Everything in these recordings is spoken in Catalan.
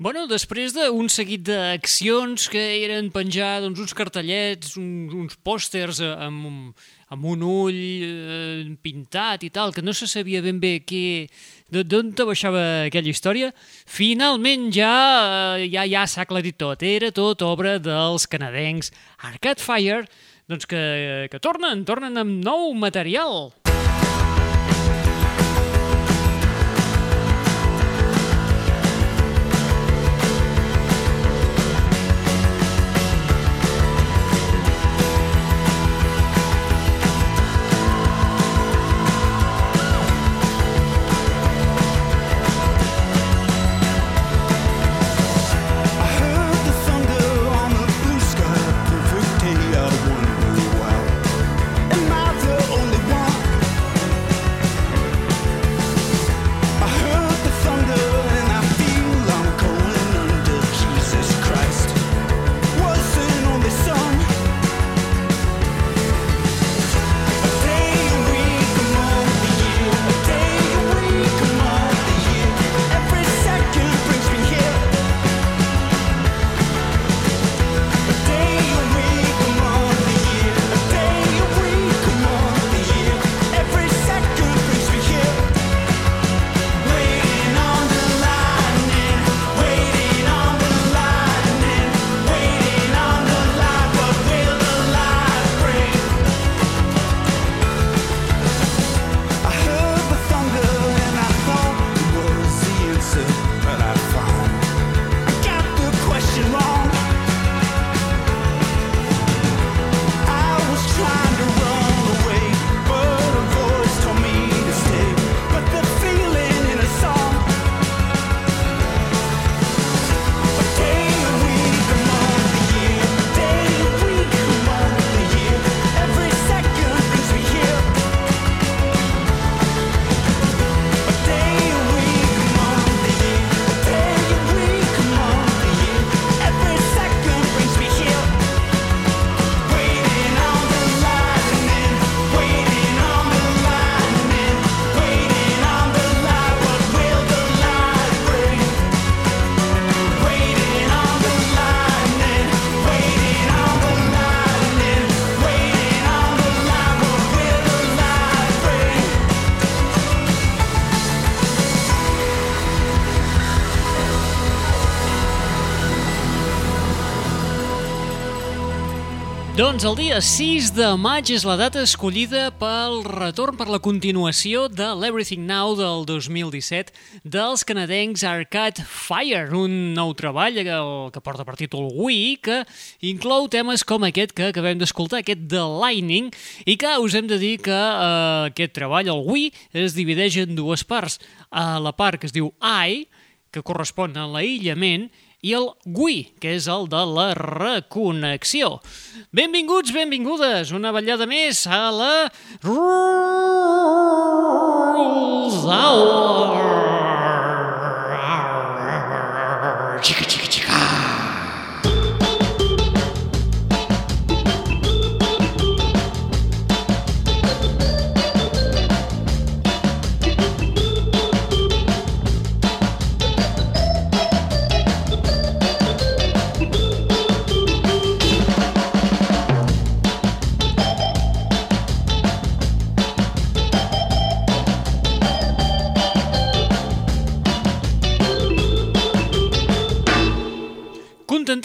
Bueno, després d'un seguit d'accions que eren penjar doncs, uns cartellets, uns, uns pòsters amb, amb un ull eh, pintat i tal, que no se sabia ben bé què, d'on te baixava aquella història, finalment ja eh, ja, ja s'ha aclarit tot. Era tot obra dels canadencs Arcade Fire, doncs que, que tornen, tornen amb nou material. Doncs el dia 6 de maig és la data escollida pel retorn per la continuació de l'Everything Now del 2017 dels canadencs Arcade Fire, un nou treball que, que porta per títol We, que inclou temes com aquest que acabem d'escoltar, aquest The Lightning, i que us hem de dir que eh, aquest treball, el We, es divideix en dues parts. A la part que es diu I, que correspon a l'aïllament, i el GUI, que és el de la reconnexió. Benvinguts, benvingudes, una ballada més a la Rules Hour.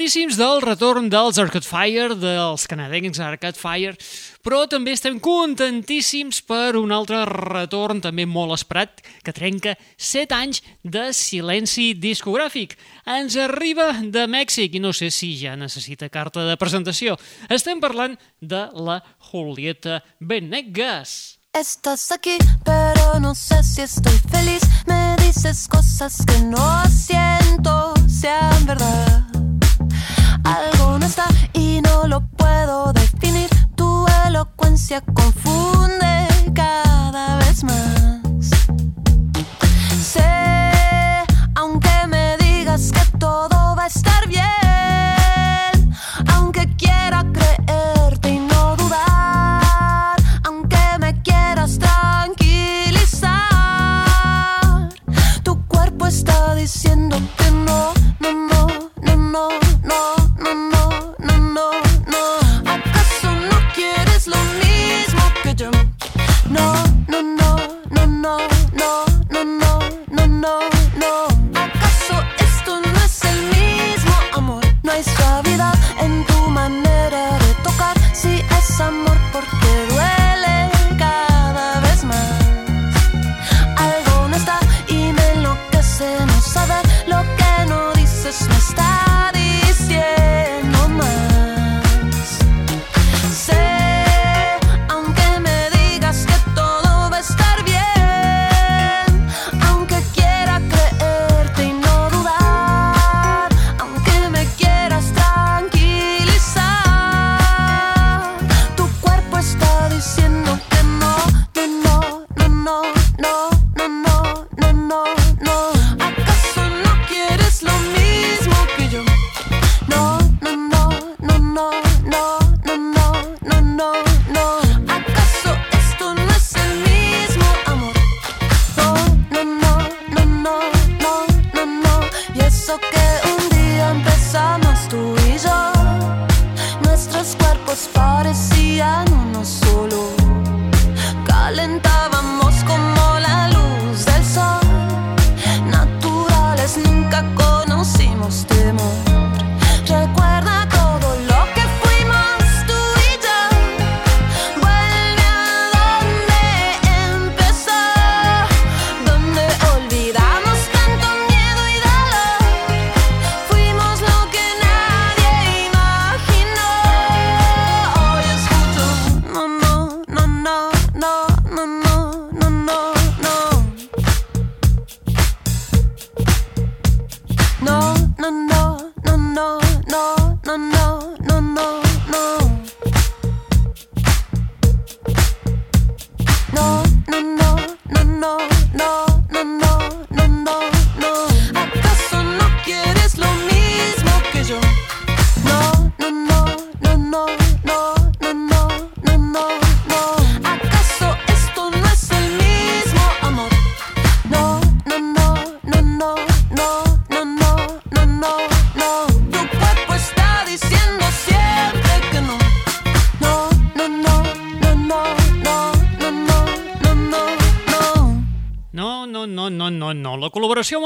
Contentíssims del retorn dels Arcade Fire, dels canadencs Arcade Fire, però també estem contentíssims per un altre retorn també molt esperat que trenca 7 anys de silenci discogràfic. Ens arriba de Mèxic i no sé si ja necessita carta de presentació. Estem parlant de la Julieta Venegas. Estás aquí, pero no sé si estoy feliz. Me dices cosas que no siento sean verdad. No y no lo puedo definir. Tu elocuencia confunde cada vez más. Sé, aunque me digas que todo va a estar bien, aunque quiera creerte y no dudar, aunque me quieras tranquilizar, tu cuerpo está diciendo que eso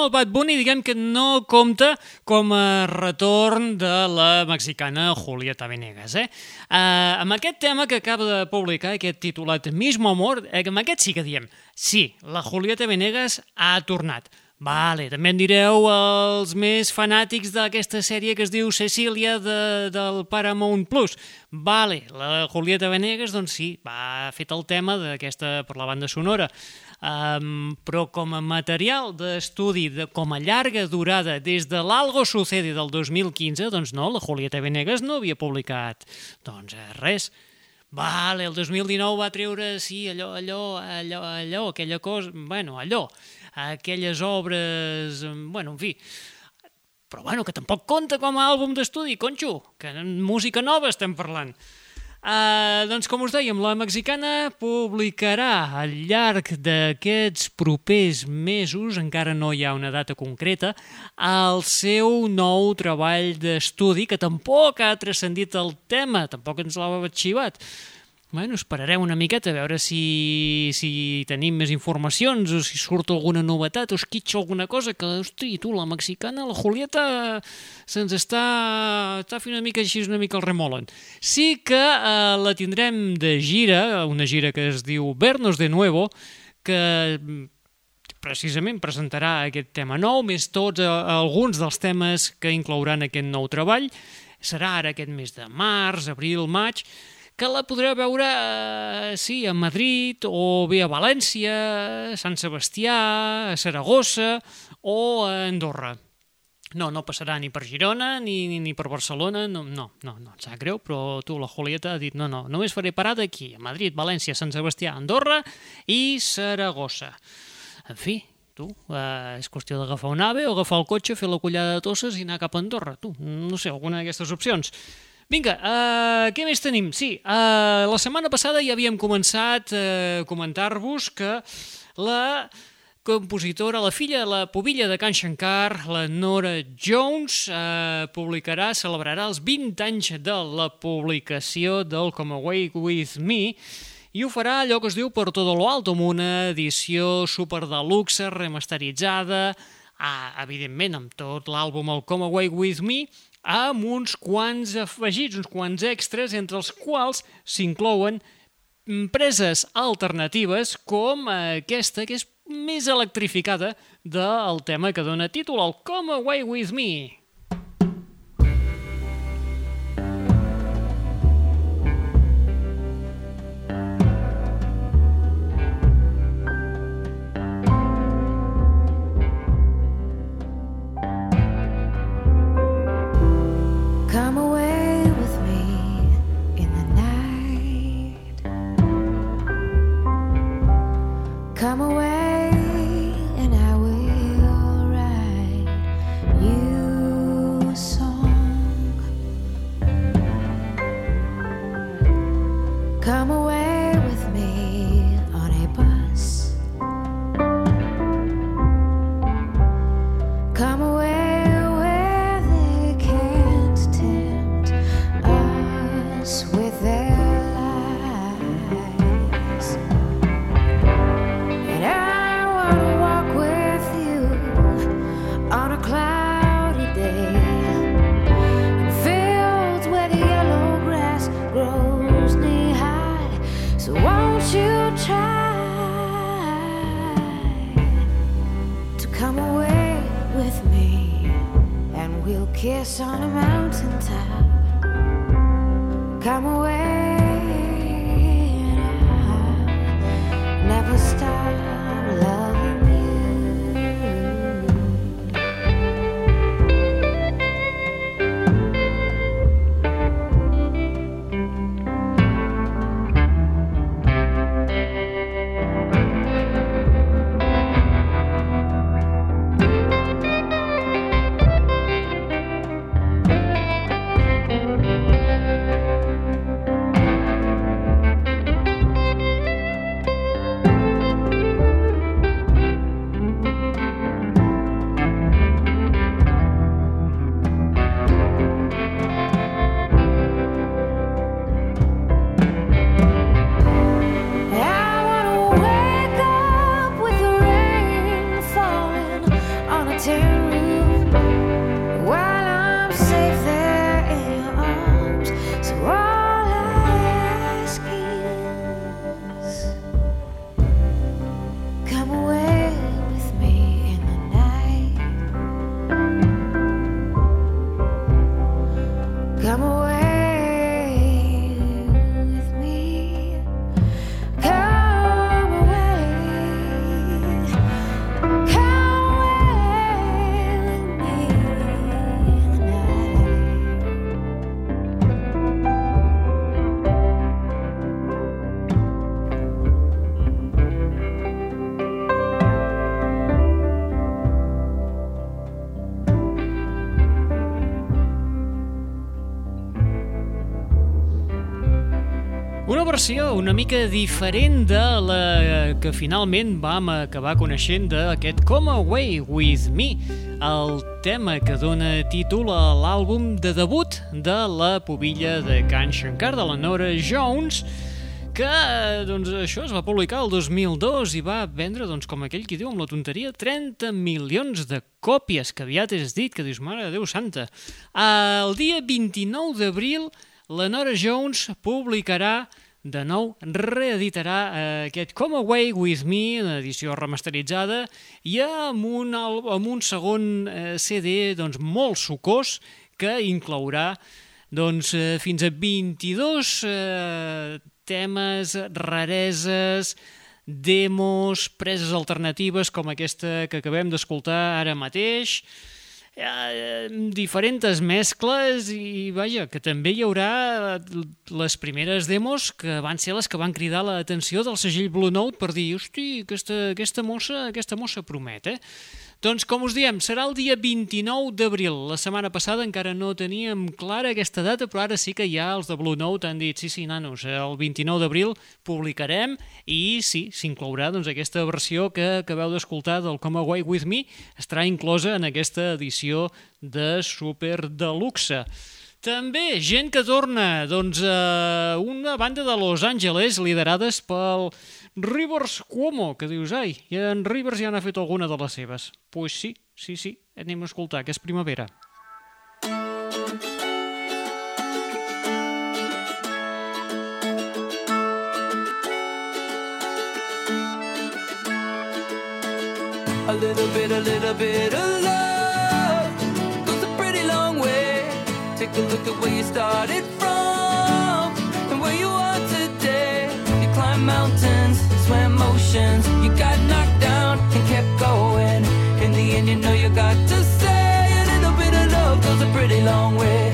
el Bad Bunny, diguem que no compta com a retorn de la mexicana Julieta Venegas, eh? Uh, amb aquest tema que acaba de publicar, aquest titulat Mismo Amor, eh, amb aquest sí que diem, sí, la Julieta Venegas ha tornat. Vale, també en direu els més fanàtics d'aquesta sèrie que es diu Cecília de, del Paramount Plus. Vale, la Julieta Venegas, doncs sí, va fet el tema d'aquesta per la banda sonora. Um, però com a material d'estudi, de, com a llarga durada, des de l'Algo Sucede del 2015, doncs no, la Julieta Venegas no havia publicat doncs eh, res. Vale, el 2019 va treure, sí, allò, allò, allò, allò, aquella cosa, bueno, allò, aquelles obres, bueno, en fi, però bueno, que tampoc compta com a àlbum d'estudi, conxo, que en música nova estem parlant. Uh, doncs com us dèiem, la mexicana publicarà al llarg d'aquests propers mesos, encara no hi ha una data concreta, el seu nou treball d'estudi, que tampoc ha transcendit el tema, tampoc ens l'ha xivat. Bueno, esperarem una miqueta a veure si, si tenim més informacions o si surt alguna novetat o es quitxa alguna cosa que, hosti, tu, la mexicana, la Julieta, se'ns està, està fent una mica així, una mica el remolen. Sí que eh, la tindrem de gira, una gira que es diu Vernos de Nuevo, que precisament presentarà aquest tema nou, més tots eh, alguns dels temes que inclouran aquest nou treball. Serà ara aquest mes de març, abril, maig, que la podreu veure, eh, sí, a Madrid, o bé a València, a Sant Sebastià, a Saragossa o a Andorra. No, no passarà ni per Girona ni, ni, ni per Barcelona, no, no, no, no, em sap greu, però tu, la Julieta, ha dit no, no, només faré parada aquí, a Madrid, València, Sant Sebastià, Andorra i Saragossa. En fi, tu, eh, és qüestió d'agafar un ave o agafar el cotxe, fer la collada de tosses i anar cap a Andorra, tu, no sé, alguna d'aquestes opcions. Vinga, uh, què més tenim? Sí, uh, la setmana passada ja havíem començat a uh, comentar-vos que la compositora, la filla, la pubilla de Can Shankar, la Nora Jones, eh, publicarà, celebrarà els 20 anys de la publicació del Come Away With Me i ho farà allò que es diu per todo lo alto, amb una edició super deluxe, remasteritzada, ah, evidentment amb tot l'àlbum El Come Away With Me, amb uns quants afegits, uns quants extras, entre els quals s'inclouen preses alternatives com aquesta, que és més electrificada del tema que dona títol al Come Away With Me. Kiss on a mountaintop. Come away, versió una mica diferent de la que finalment vam acabar coneixent d'aquest Come Away With Me, el tema que dona títol a l'àlbum de debut de la pubilla de Can Shankar, de la Nora Jones, que doncs, això es va publicar el 2002 i va vendre, doncs, com aquell qui diu amb la tonteria, 30 milions de còpies, que aviat és dit, que dius, mare de Déu santa. El dia 29 d'abril, la Nora Jones publicarà de nou reeditarà eh, aquest Come Away With Me, en edició remasteritzada, i amb un, amb un segon eh, CD doncs, molt sucós que inclourà doncs, eh, fins a 22 eh, temes, rareses, demos, preses alternatives com aquesta que acabem d'escoltar ara mateix, diferents mescles i vaja, que també hi haurà les primeres demos que van ser les que van cridar l'atenció del segell Blue Note per dir, hosti, aquesta, aquesta mossa, aquesta mossa promet, eh? Doncs, com us diem, serà el dia 29 d'abril. La setmana passada encara no teníem clara aquesta data, però ara sí que ja els de Blue Note han dit sí, sí, nanos, el 29 d'abril publicarem i sí, s'inclourà doncs, aquesta versió que acabeu d'escoltar del Come Away With Me, estarà inclosa en aquesta edició de Super Deluxe. També, gent que torna, doncs, a una banda de Los Angeles liderades pel Rivers Cuomo, que dius, ai, i en Rivers ja n'ha fet alguna de les seves. Doncs pues sí, sí, sí, anem a escoltar, que és primavera. A little bit, a little bit of love goes a pretty long way. Take a look at where you started from and where you are today. You climb mountains swam motions. You got knocked down and kept going. In the end, you know you got to say a little bit of love goes a pretty long way.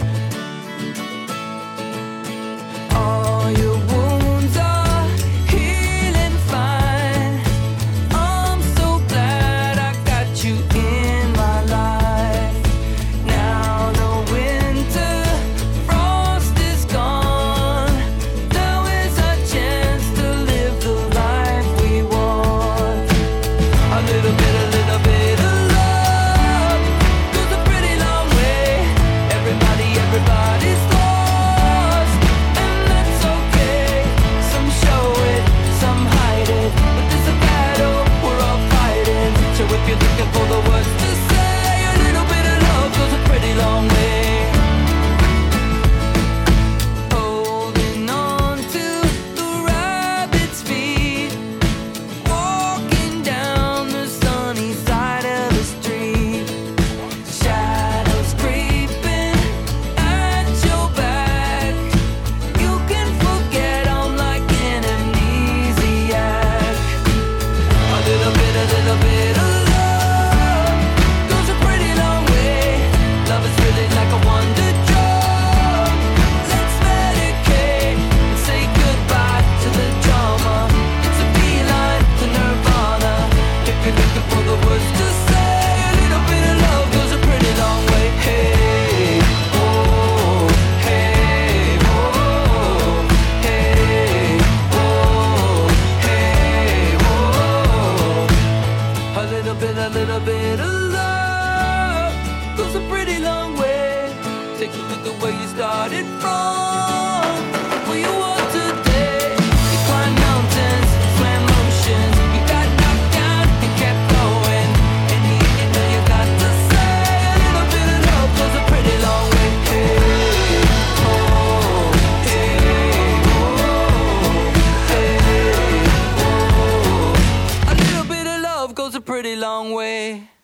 Started from.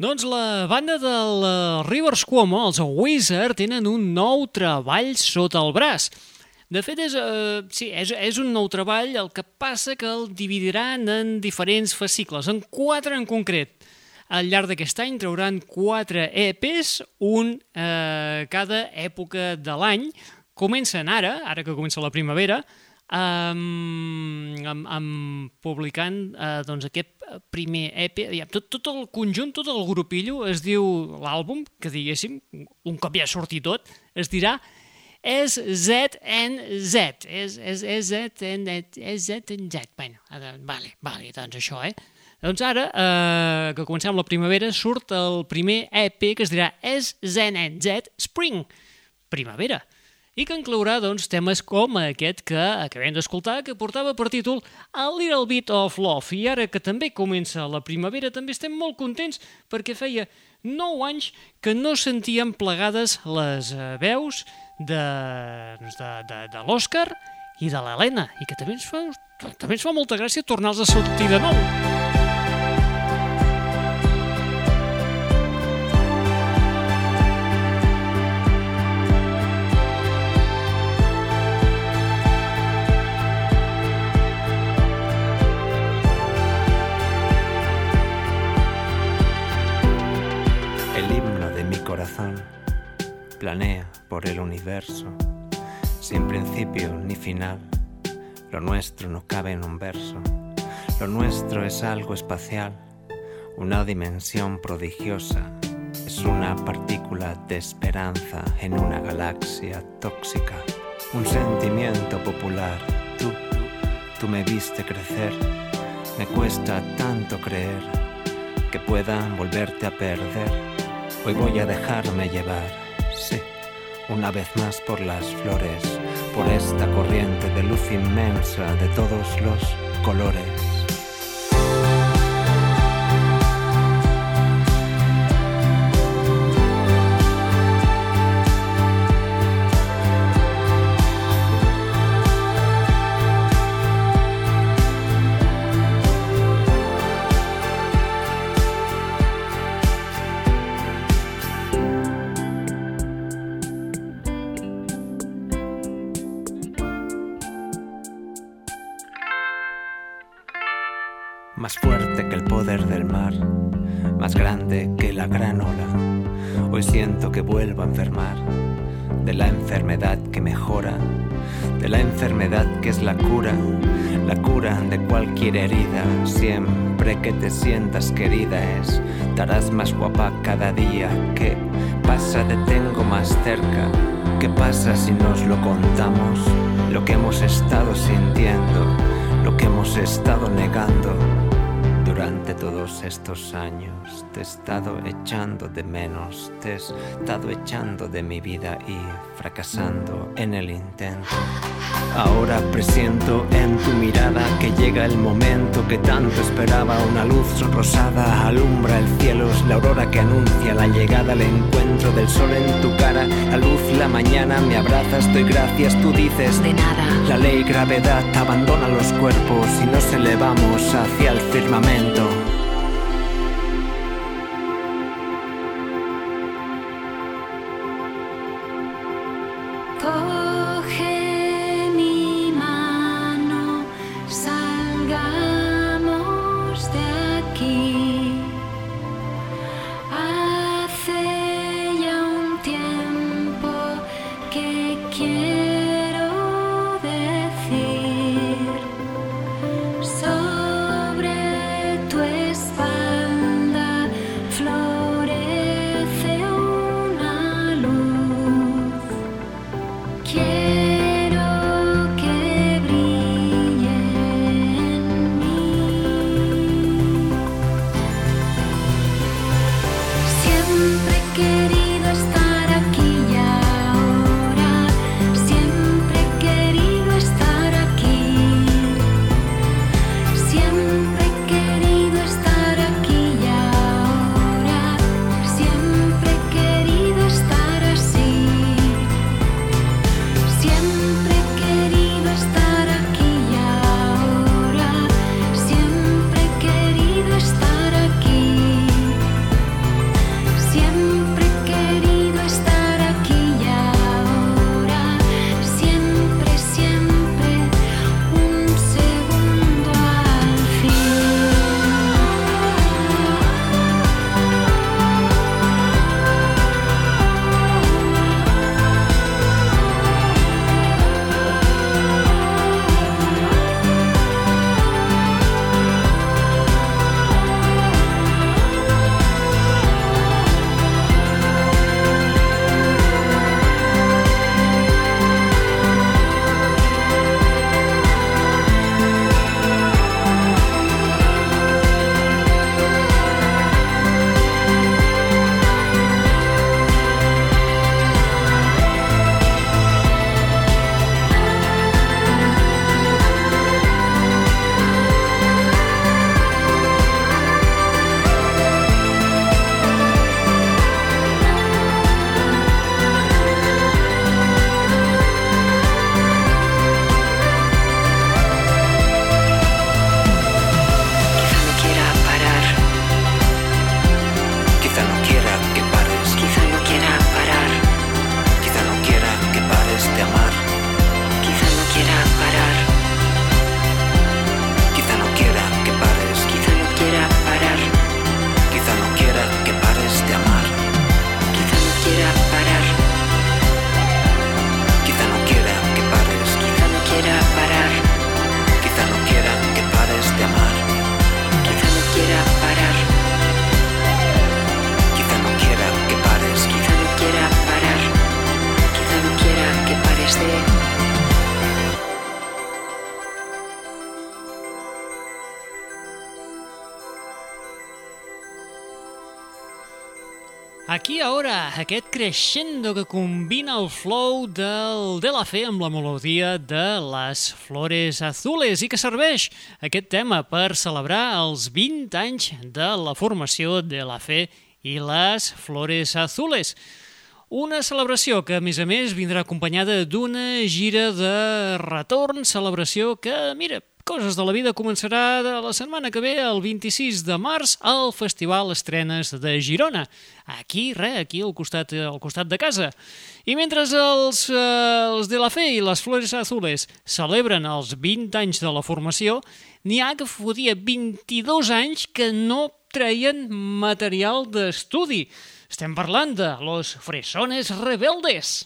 Doncs la banda del eh, Rivers Cuomo, els Wizard, tenen un nou treball sota el braç. De fet, és, eh, sí, és, és un nou treball, el que passa que el dividiran en diferents fascicles, en quatre en concret. Al llarg d'aquest any trauran quatre EPs, un eh, cada època de l'any. Comencen ara, ara que comença la primavera, um, amb, amb publicant uh, doncs aquest primer EP, ja, tot, tot el conjunt, tot el grupillo es diu l'àlbum, que diguéssim, un cop ja surti tot, es dirà és Z and Z, és, és, és Z and és Z and Z. Bueno, vale, vale, doncs això, eh? Doncs ara, eh, que comencem la primavera, surt el primer EP que es dirà És Zen and Z Spring, primavera i que inclourà doncs, temes com aquest que acabem d'escoltar, que portava per títol A Little Bit of Love. I ara que també comença la primavera, també estem molt contents perquè feia 9 anys que no sentíem plegades les eh, veus de, doncs, de, de, de l'Òscar i de l'Helena, i que també ens, fa, també ens fa molta gràcia tornar-los a sortir de nou. Planea por el universo, sin principio ni final. Lo nuestro no cabe en un verso, lo nuestro es algo espacial, una dimensión prodigiosa. Es una partícula de esperanza en una galaxia tóxica, un sentimiento popular. Tú, tú me viste crecer, me cuesta tanto creer que pueda volverte a perder. Hoy voy a dejarme llevar, sí, una vez más por las flores, por esta corriente de luz inmensa de todos los colores. Que es la cura, la cura de cualquier herida. Siempre que te sientas querida es, estarás más guapa cada día. ¿Qué pasa? Te tengo más cerca. ¿Qué pasa si nos lo contamos? Lo que hemos estado sintiendo, lo que hemos estado negando. Todos estos años te he estado echando de menos, te he estado echando de mi vida y fracasando en el intento. Ahora presiento en tu mirada que llega el momento que tanto esperaba. Una luz rosada alumbra el cielo, es la aurora que anuncia la llegada, el encuentro del sol en tu cara. La luz, la mañana me abrazas, doy gracias, tú dices De nada. la ley gravedad abandona los cuerpos y nos elevamos hacia el firmamento. Crescendo que combina el flow del De La Fe amb la melodia de Les Flores Azules i que serveix aquest tema per celebrar els 20 anys de la formació de La Fe i Les Flores Azules. Una celebració que, a més a més, vindrà acompanyada d'una gira de retorn, celebració que, mira, Coses de la vida començarà de la setmana que ve, el 26 de març, al Festival Estrenes de Girona. Aquí, re, aquí al costat, al costat de casa. I mentre els, eh, els de la Fe i les Flores Azules celebren els 20 anys de la formació, n'hi ha que fotia 22 anys que no treien material d'estudi. Estem parlant de Los Fresones Rebeldes.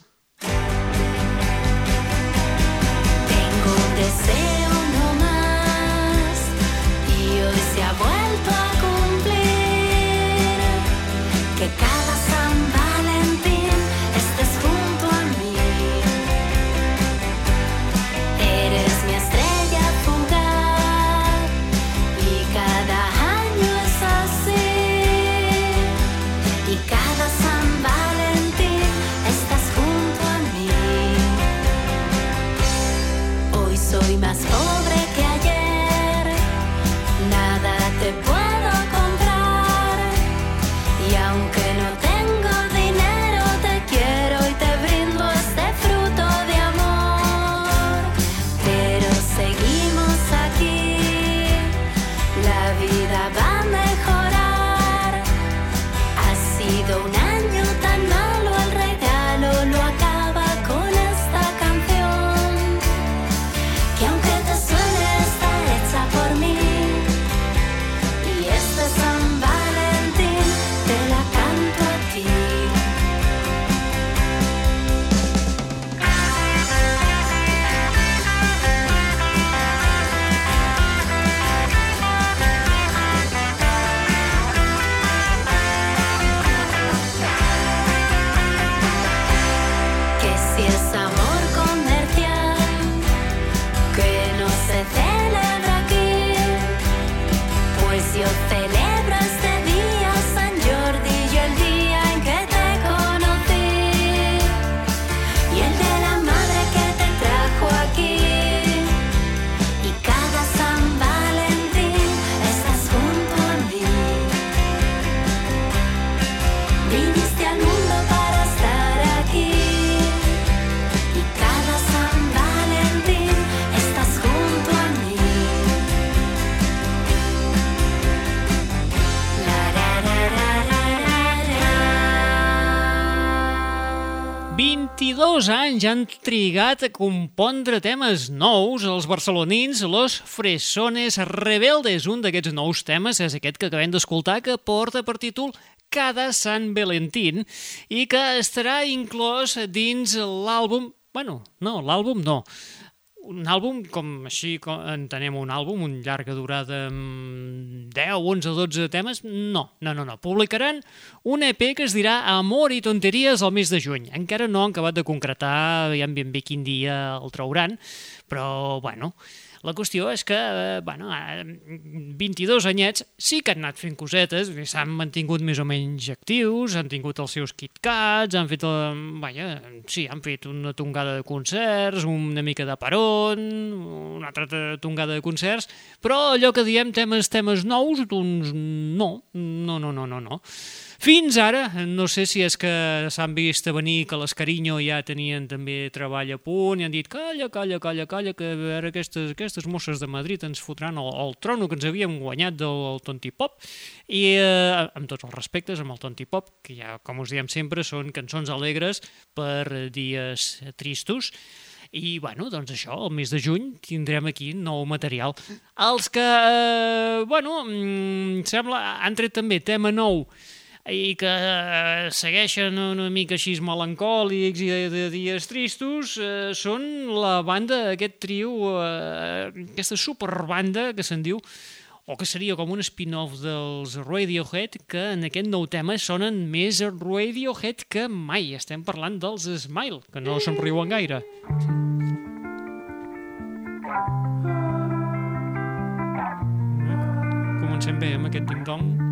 Tengo deseo han trigat a compondre temes nous els barcelonins Los Fresones Rebeldes. Un d'aquests nous temes és aquest que acabem d'escoltar que porta per títol Cada Sant Valentín i que estarà inclòs dins l'àlbum... Bueno, no, l'àlbum no. Un àlbum, com així com entenem un àlbum, un llarga durada amb 10, 11 o 12 temes, no, no, no, no. Publicaran un EP que es dirà Amor i tonteries al mes de juny. Encara no han acabat de concretar, ja ben bé quin dia el trauran, però, bueno, la qüestió és que, eh, bueno, eh, 22 anyets sí que han anat fent cosetes, s'han mantingut més o menys actius, han tingut els seus KitKats, han fet, eh, vaja, sí, han fet una tongada de concerts, una mica de peron, una altra tongada de concerts, però allò que diem temes temes nous, doncs no, no, no, no, no, no. Fins ara, no sé si és que s'han vist a venir que les Carinyo ja tenien també treball a punt i han dit calla, calla, calla, calla, que a veure aquestes, aquestes mosses de Madrid ens fotran el, el trono que ens havíem guanyat del, del tontipop i eh, amb tots els respectes amb el tontipop, que ja, com us diem sempre, són cançons alegres per dies tristos. I, bueno, doncs això, el mes de juny tindrem aquí nou material. Els que, eh, bueno, mm, sembla, han tret també tema nou i que eh, segueixen una mica així melancòlics i de, de dies tristos, eh, són la banda, aquest trio, eh, aquesta superbanda que se'n diu o que seria com un spin-off dels Radiohead, que en aquest nou tema sonen més Radiohead que mai. Estem parlant dels Smile, que no se'n riuen gaire. Comencem bé amb aquest ding-dong.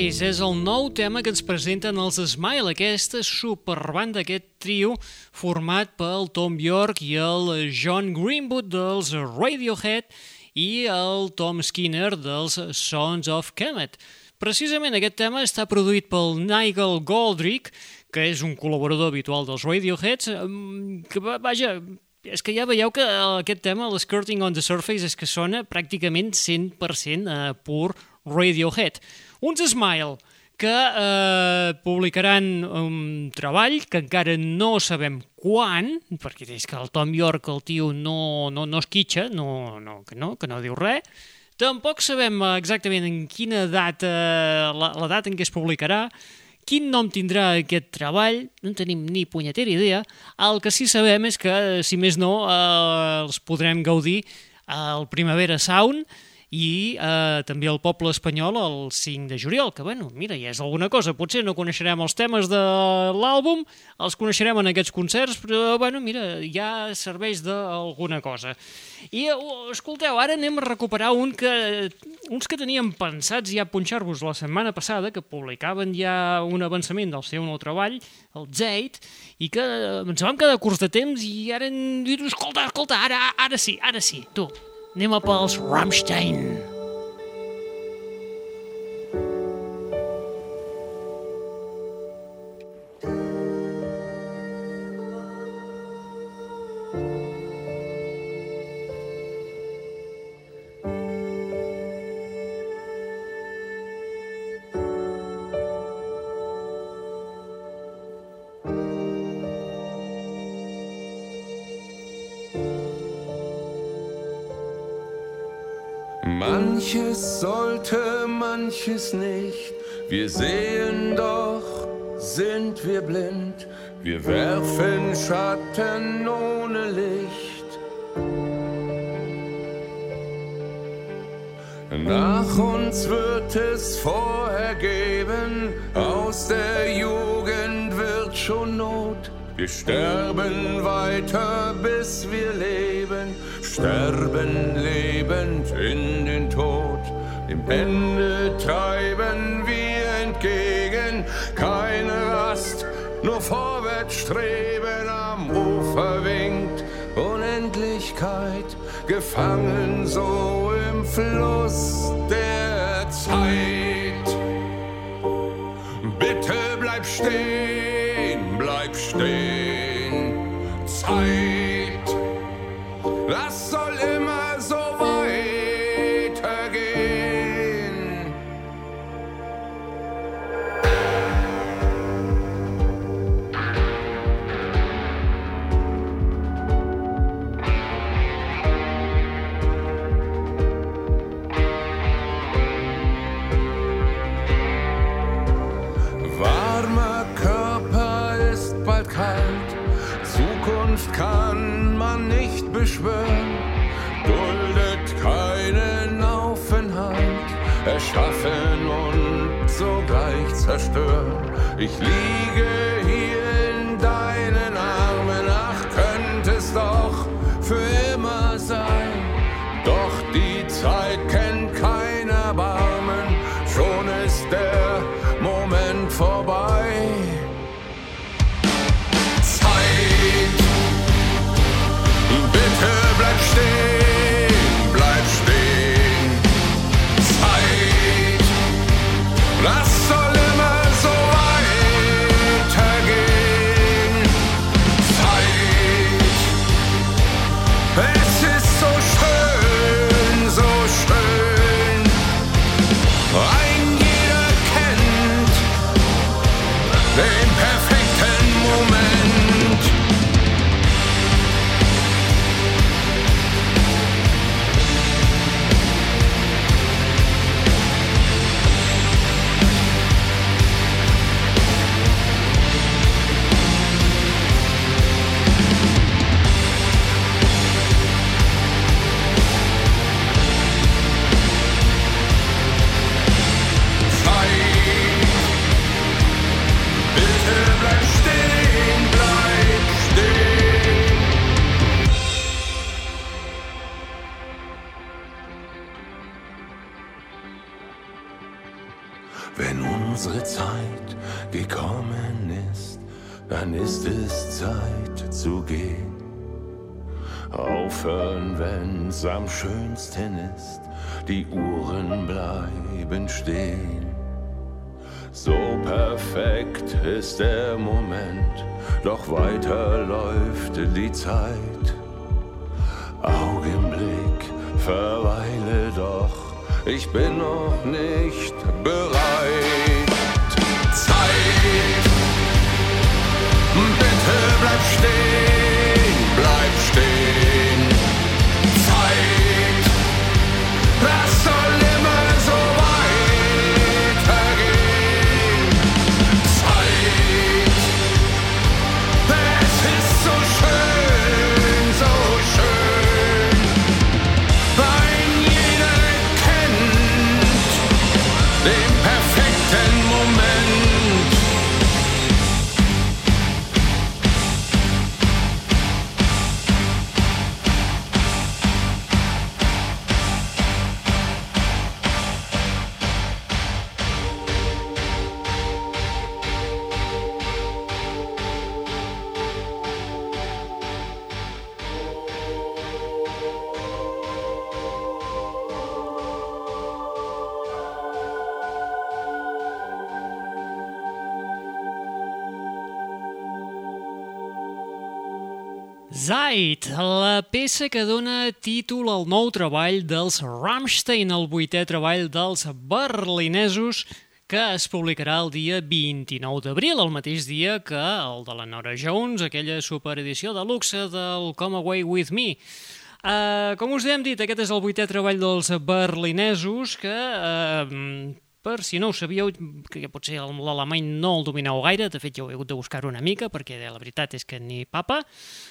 Surface és el nou tema que ens presenten els Smile, aquesta superbanda, aquest trio format pel Tom York i el John Greenwood dels Radiohead i el Tom Skinner dels Sons of Kemet. Precisament aquest tema està produït pel Nigel Goldrick, que és un col·laborador habitual dels Radioheads, que, vaja, és que ja veieu que aquest tema, l'Skirting on the Surface, és que sona pràcticament 100% eh, pur Radiohead. Uns Smile, que eh, publicaran un treball que encara no sabem quan, perquè és que el Tom York, el tio, no, no, no es quitxa, no, no, que no, que no diu res. Tampoc sabem exactament en quina data, la, la data en què es publicarà, quin nom tindrà aquest treball, no en tenim ni punyetera idea. El que sí sabem és que, si més no, eh, els podrem gaudir al Primavera Sound, i eh, també el poble espanyol el 5 de juliol, que bueno, mira, ja és alguna cosa, potser no coneixerem els temes de l'àlbum, els coneixerem en aquests concerts, però bueno, mira, ja serveix d'alguna cosa. I uh, escolteu, ara anem a recuperar un que, uns que teníem pensats ja punxar-vos la setmana passada, que publicaven ja un avançament del seu nou treball, el Zate, i que ens vam quedar curts de temps i ara hem dit, escolta, escolta, ara, ara sí, ara sí, tu, Anem a pels Rammstein. Manches sollte, manches nicht. Wir sehen doch, sind wir blind. Wir werfen Schatten ohne Licht. Nach uns wird es vorher geben, aus der Jugend wird schon Not. Wir sterben weiter, bis wir leben, sterben lebend in. Dem Ende treiben wir entgegen, keine Rast, nur vorwärts streben. Am Ufer winkt Unendlichkeit, gefangen so im Fluss der Zeit. Bitte bleib stehen, Ich liege hier in deinen Armen, ach könnte es doch für immer sein, schönsten ist, die Uhren bleiben stehen. So perfekt ist der Moment, doch weiter läuft die Zeit. Augenblick, verweile doch, ich bin noch nicht bereit. Zeit, la peça que dona títol al nou treball dels Rammstein, el vuitè treball dels berlinesos, que es publicarà el dia 29 d'abril, el mateix dia que el de la Nora Jones, aquella superedició de luxe del Come Away With Me. Uh, com us hem dit, aquest és el vuitè treball dels berlinesos que, uh, per si no ho sabíeu, que potser l'alemany no el domineu gaire, de fet ja ho he hagut de buscar una mica, perquè la veritat és que ni papa.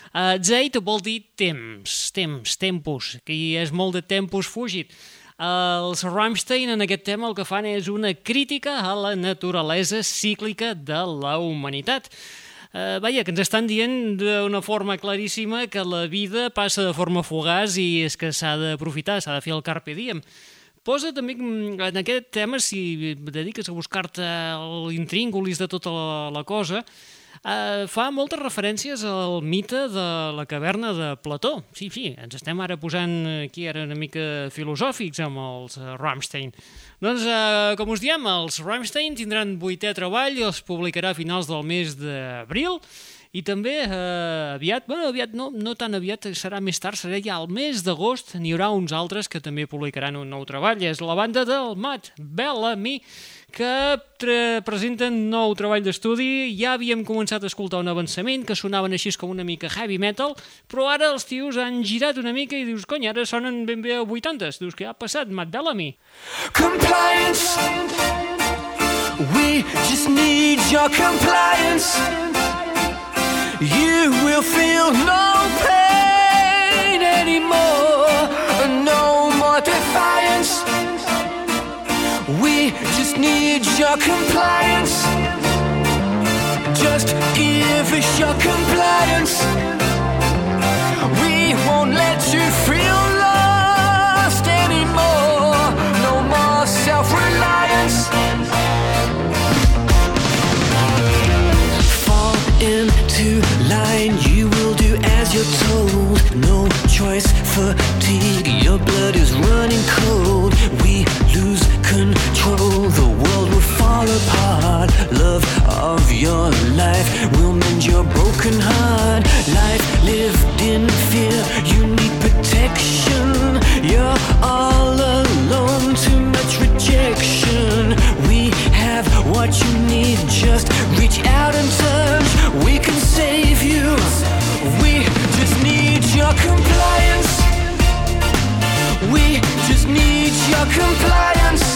Uh, Zeit vol dir temps, temps, tempus, que hi és molt de tempus fugit. Els Rammstein en aquest tema el que fan és una crítica a la naturalesa cíclica de la humanitat. Uh, vaja, que ens estan dient d'una forma claríssima que la vida passa de forma fugaç i és que s'ha d'aprofitar, s'ha de fer el carpe diem. Posa mm, en aquest tema, si dediques a buscar-te l'intríngulis de tota la, la cosa, eh, fa moltes referències al mite de la caverna de Plató. Sí, sí, ens estem ara posant aquí ara una mica filosòfics amb els eh, Rammstein. Doncs, eh, com us diem, els Rammstein tindran vuitè treball, els publicarà a finals del mes d'abril, i també eh, aviat, bueno, aviat no, no tan aviat, serà més tard, serà ja al mes d'agost, n'hi haurà uns altres que també publicaran un nou treball. És la banda del Matt Bellamy, que presenten nou treball d'estudi. Ja havíem començat a escoltar un avançament que sonaven així com una mica heavy metal, però ara els tios han girat una mica i dius, cony, ara sonen ben bé a 80s. Dius, què ha passat, Matt Bellamy? Compliance. We just need your compliance. You will feel no pain anymore. No more defiance. We just need your compliance. Just give us your compliance. We won't let you choice, fatigue, your blood is running cold. We lose control, the world will fall apart. Love of your life will mend your broken heart. Life lived in fear, you need protection. You're all alone, too much rejection. We have what you need, just reach out and touch. We your compliance. We just need your compliance.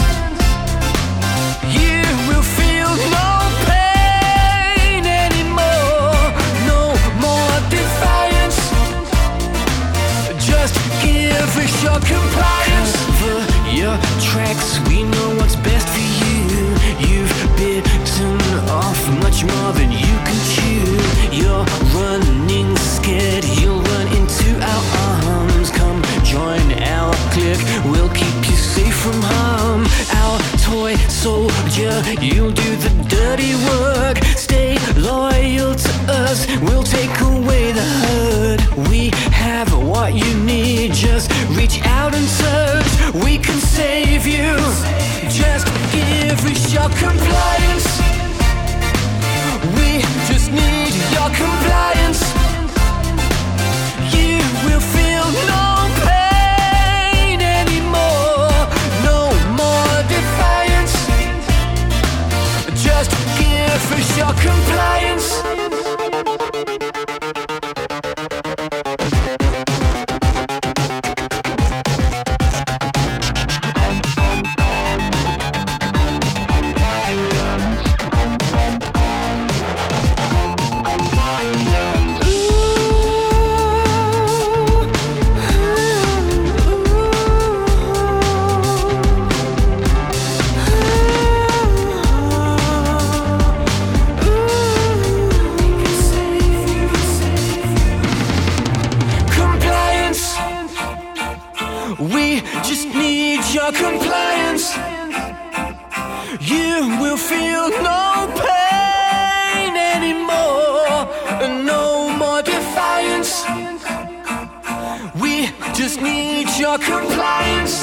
Need your compliance.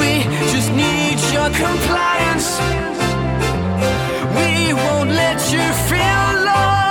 We just need your compliance. We won't let you feel lost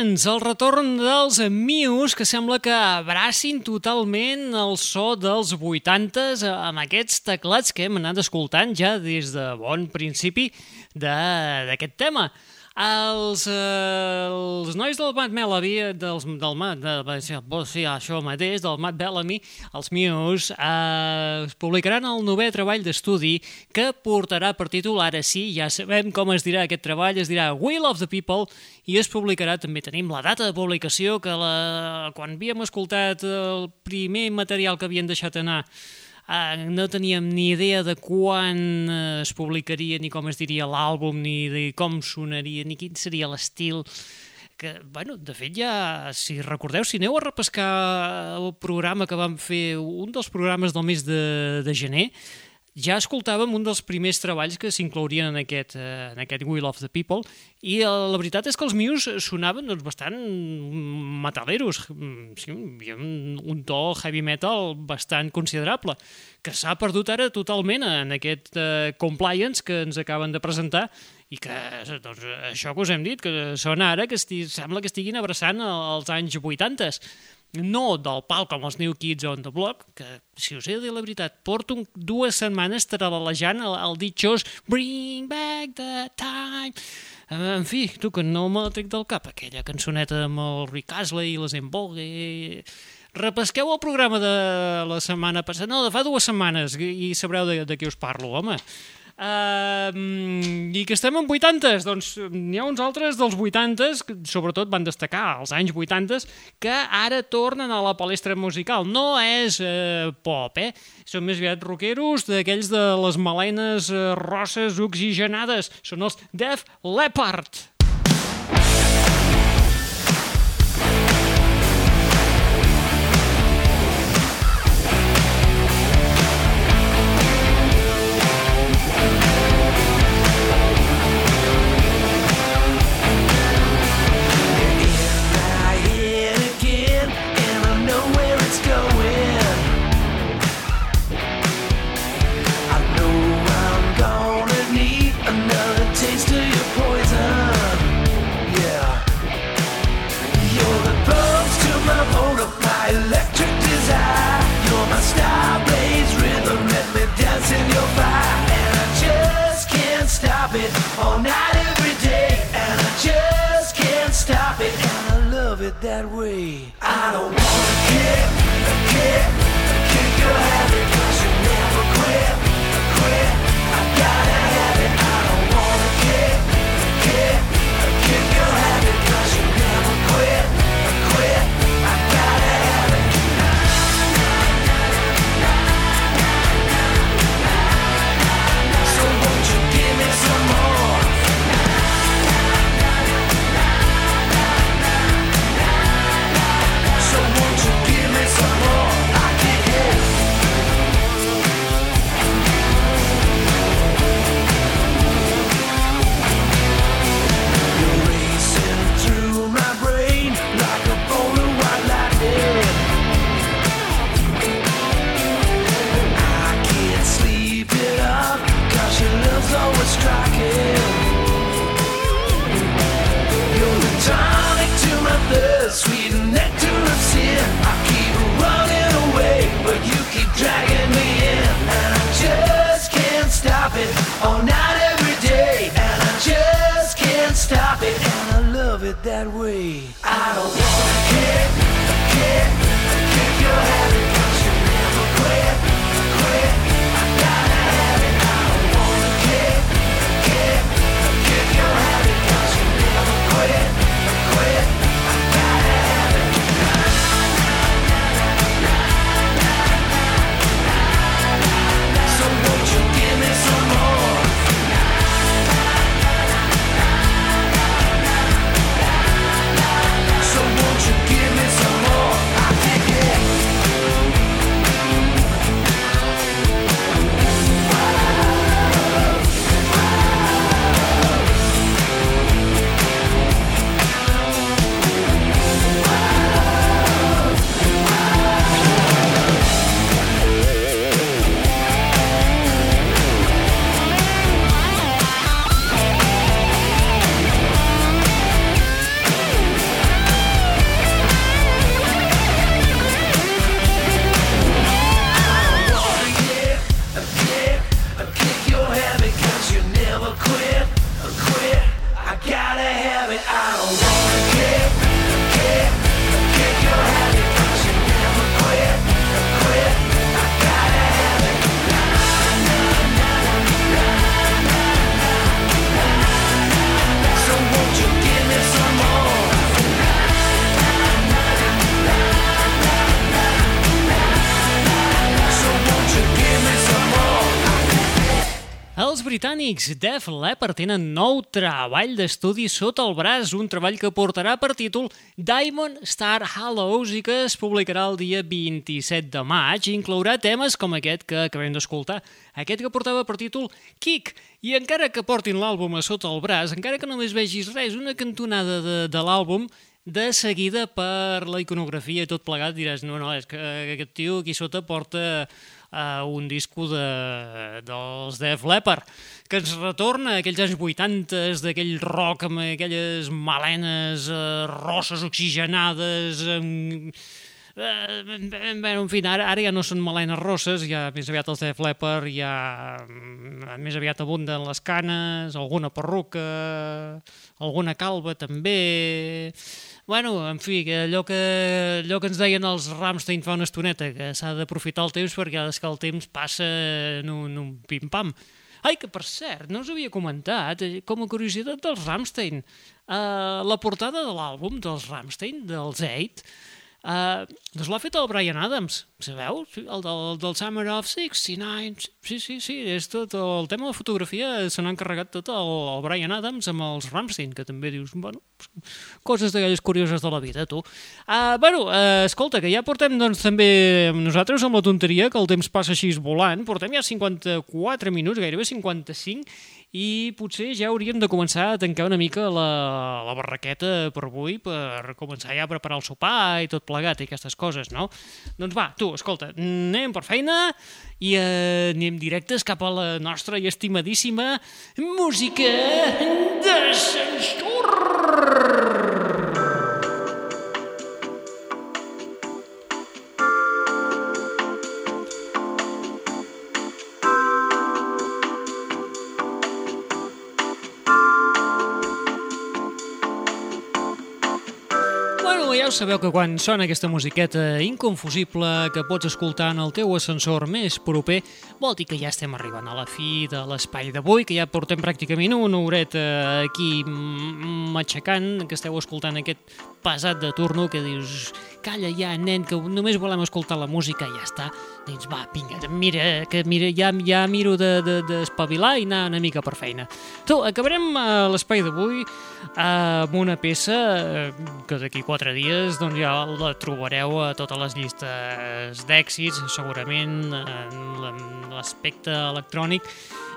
Compliance, el retorn dels Muse, que sembla que abracin totalment el so dels 80s amb aquests teclats que hem anat escoltant ja des de bon principi de- d'aquest tema. Els, eh, els nois del Matt Bellamy, dels, del Matt, de, sí, sí, això mateix, del Matt Bellamy, els Muse, eh, publicaran el novè treball d'estudi que portarà per títol, ara sí, ja sabem com es dirà aquest treball, es dirà Will of the People, i es publicarà, també tenim la data de publicació, que la, quan havíem escoltat el primer material que havien deixat anar, Uh, no teníem ni idea de quan uh, es publicaria, ni com es diria l'àlbum, ni de com sonaria, ni quin seria l'estil que, bueno, de fet ja, si recordeu, si aneu a repescar el programa que vam fer, un dels programes del mes de, de gener, ja escoltàvem un dels primers treballs que s'inclourien en, aquest, eh, en aquest Will of the People i eh, la veritat és que els Muse sonaven doncs, bastant metaleros, Mm, sí, hi un, un to heavy metal bastant considerable, que s'ha perdut ara totalment en aquest eh, compliance que ens acaben de presentar i que doncs, això que us hem dit, que sona ara que esti sembla que estiguin abraçant els anys 80 no del pal com els New Kids on the Block, que, si us he de dir la veritat, porto dues setmanes taralejant el, el ditxós Bring back the time. Eh, En fi, tu, que no me la trec del cap, aquella cançoneta amb el Rick Astley i les Embogue... Repesqueu el programa de la setmana passada, no, de fa dues setmanes, i sabreu de, de què us parlo, home. Uh, I que estem en 80s, doncs n'hi ha uns altres dels 80s que sobretot van destacar als anys 80s que ara tornen a la palestra musical. No és uh, pop, eh? Són més aviat rockeros d'aquells de les melenes uh, rosses oxigenades. Són els Def Leppard. Way. I don't britànics Def Leppard tenen nou treball d'estudi sota el braç, un treball que portarà per títol Diamond Star Hallows i que es publicarà el dia 27 de maig. Inclourà temes com aquest que acabem d'escoltar, aquest que portava per títol Kick. I encara que portin l'àlbum a sota el braç, encara que només vegis res, una cantonada de, de l'àlbum, de seguida per la iconografia tot plegat diràs, no, no, és que aquest tio aquí sota porta uh, un disco de, dels Def Leppard que ens retorna a aquells anys 80 d'aquell rock amb aquelles malenes uh, rosses oxigenades amb... Eh, bé, en fi, ara, ara ja no són malenes rosses, ja més aviat els Def Leppard, ja mm, més aviat abunden les canes, alguna perruca, alguna calva també... Bueno, en fi, que allò que, allò que ens deien els Ramstein fa una estoneta, que s'ha d'aprofitar el temps perquè és que el temps passa en un, un pim-pam. Ai, que per cert, no us havia comentat, eh, com a curiositat dels Ramstein, uh, la portada de l'àlbum dels Ramstein, dels Eight, Uh, doncs l'ha fet el Brian Adams, sabeu? El del, del Summer of 69. Sí, sí, sí, és tot el tema de fotografia se n'ha encarregat tot el, el Brian Adams amb els Ramstein, que també dius, bueno, coses d'aquelles curioses de la vida, tu. Uh, bueno, uh, escolta, que ja portem doncs també nosaltres amb la tonteria, que el temps passa així volant, portem ja 54 minuts, gairebé 55, i potser ja hauríem de començar a tancar una mica la, la barraqueta per avui per començar ja a preparar el sopar i tot plegat i aquestes coses, no? Doncs va, tu, escolta, anem per feina i eh, anem directes cap a la nostra i estimadíssima música d'ascensor. Bueno, sabeu que quan sona aquesta musiqueta inconfusible que pots escoltar en el teu ascensor més proper, vol dir que ja estem arribant a la fi de l'espai d'avui, que ja portem pràcticament una horeta aquí matxacant, que esteu escoltant aquest pesat de turno que dius calla ja, nen, que només volem escoltar la música i ja està. Dius, va, vinga, mira, que mira, ja, ja miro d'espavilar de, de, i anar una mica per feina. Tu, acabarem uh, l'espai d'avui amb una peça uh, que d'aquí quatre dies doncs ja la trobareu a totes les llistes d'èxits, segurament en l'aspecte electrònic,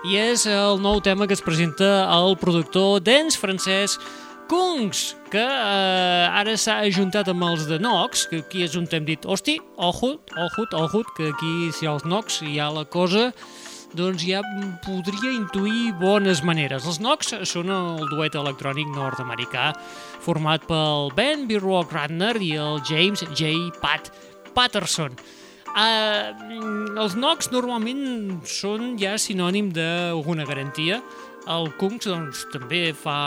i és el nou tema que es presenta al productor dance francès Kungs, que eh, ara s'ha ajuntat amb els de Nox, que aquí és on hem dit, hosti, ojut, ojut, ojut, que aquí si els Nox hi ha la cosa, doncs ja podria intuir bones maneres. Els Nox són el duet electrònic nord-americà format pel Ben B. Rock Radner i el James J. Pat Patterson. Uh, els Nox normalment són ja sinònim d'alguna garantia, el Kungs doncs, també fa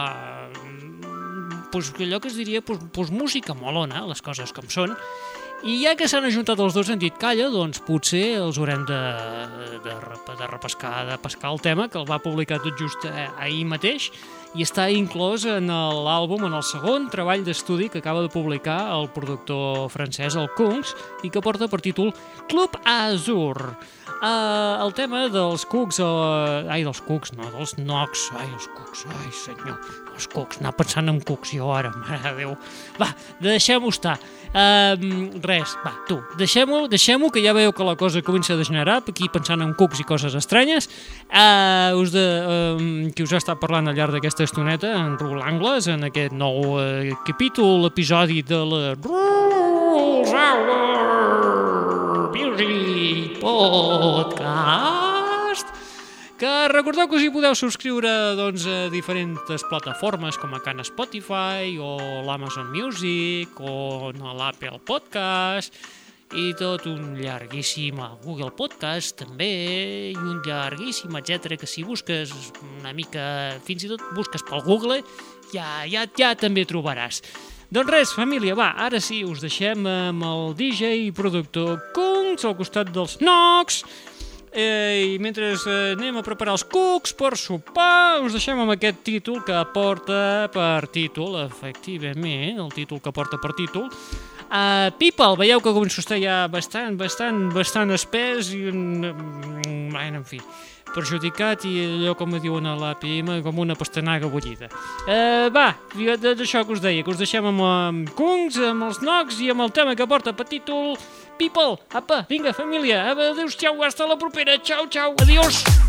pues, allò que es diria pues, pues, música molona, les coses com són, i ja que s'han ajuntat els dos han dit calla, doncs potser els haurem de, de, de repescar, de pescar el tema, que el va publicar tot just eh, ahir mateix, i està inclòs en l'àlbum, en el segon treball d'estudi que acaba de publicar el productor francès, el Kungs, i que porta per títol Club Azur. Uh, el tema dels cucs, uh, ai, dels cucs, no, dels nocs, ai, els cucs, ai, senyor, els cucs, anar pensant en cucs jo ara, mare de Déu. Va, deixem-ho estar. Uh, res, va, tu, deixem-ho, deixem-ho, que ja veieu que la cosa comença a degenerar, aquí pensant en cucs i coses estranyes. Uh, us de, uh, qui us ha estat parlant al llarg d'aquesta estoneta, en Raül Angles, en aquest nou uh, capítol, episodi de la Rules Hour Music Podcast que recordeu que us hi podeu subscriure doncs, a diferents plataformes com a Can Spotify o l'Amazon Music o no, l'Apple Podcast i tot un llarguíssim a Google Podcast també i un llarguíssim, etc que si busques una mica, fins i tot busques pel Google ja, ja, ja també trobaràs. Doncs res, família, va, ara sí, us deixem amb el DJ i productor Kungs al costat dels Nox eh, i mentre eh, anem a preparar els cucs per sopar, us deixem amb aquest títol que porta per títol, efectivament, el títol que porta per títol, Uh, People, veieu que comença a estar ja bastant, bastant, bastant espès i un, mm, bueno, en fi, perjudicat i allò com diuen a l'APM com una pastanaga bullida. Uh, va, d'això que us deia, que us deixem amb, amb Kungs, amb els Nocs i amb el tema que porta per títol People. Apa, vinga, família, adéu-siau, hasta la propera, xau, xau, adiós.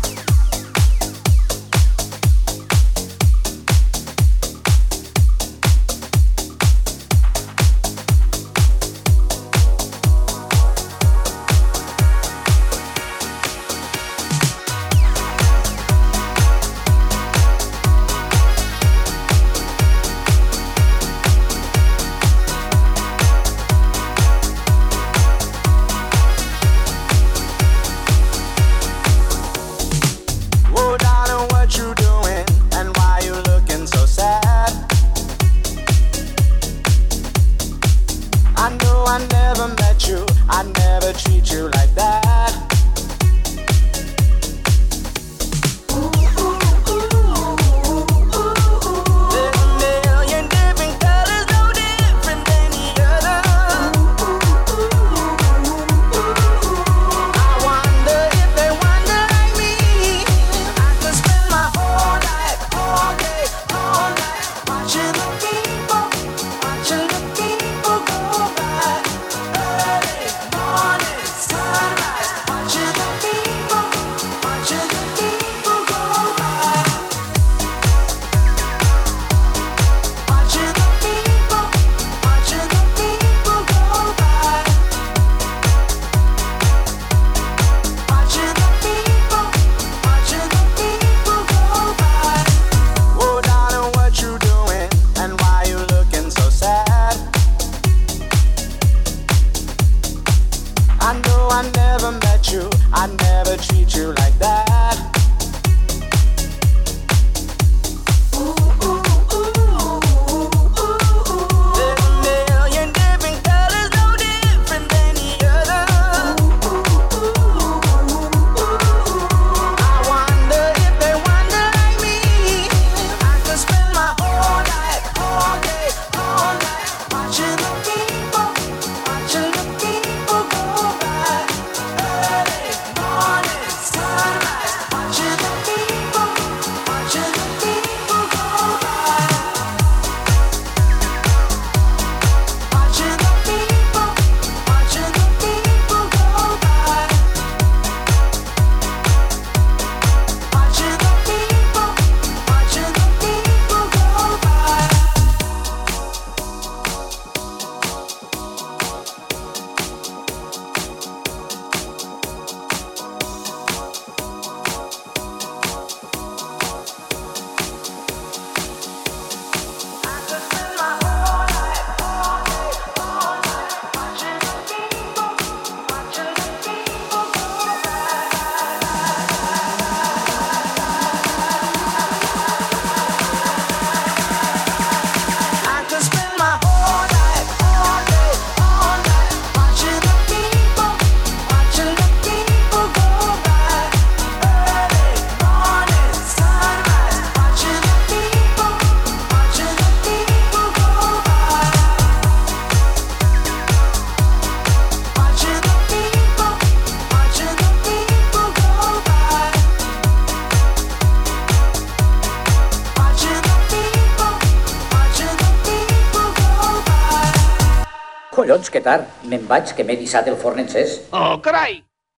Tard. Me'n vaig, que m'he dissat el forn encès. Oh, carai!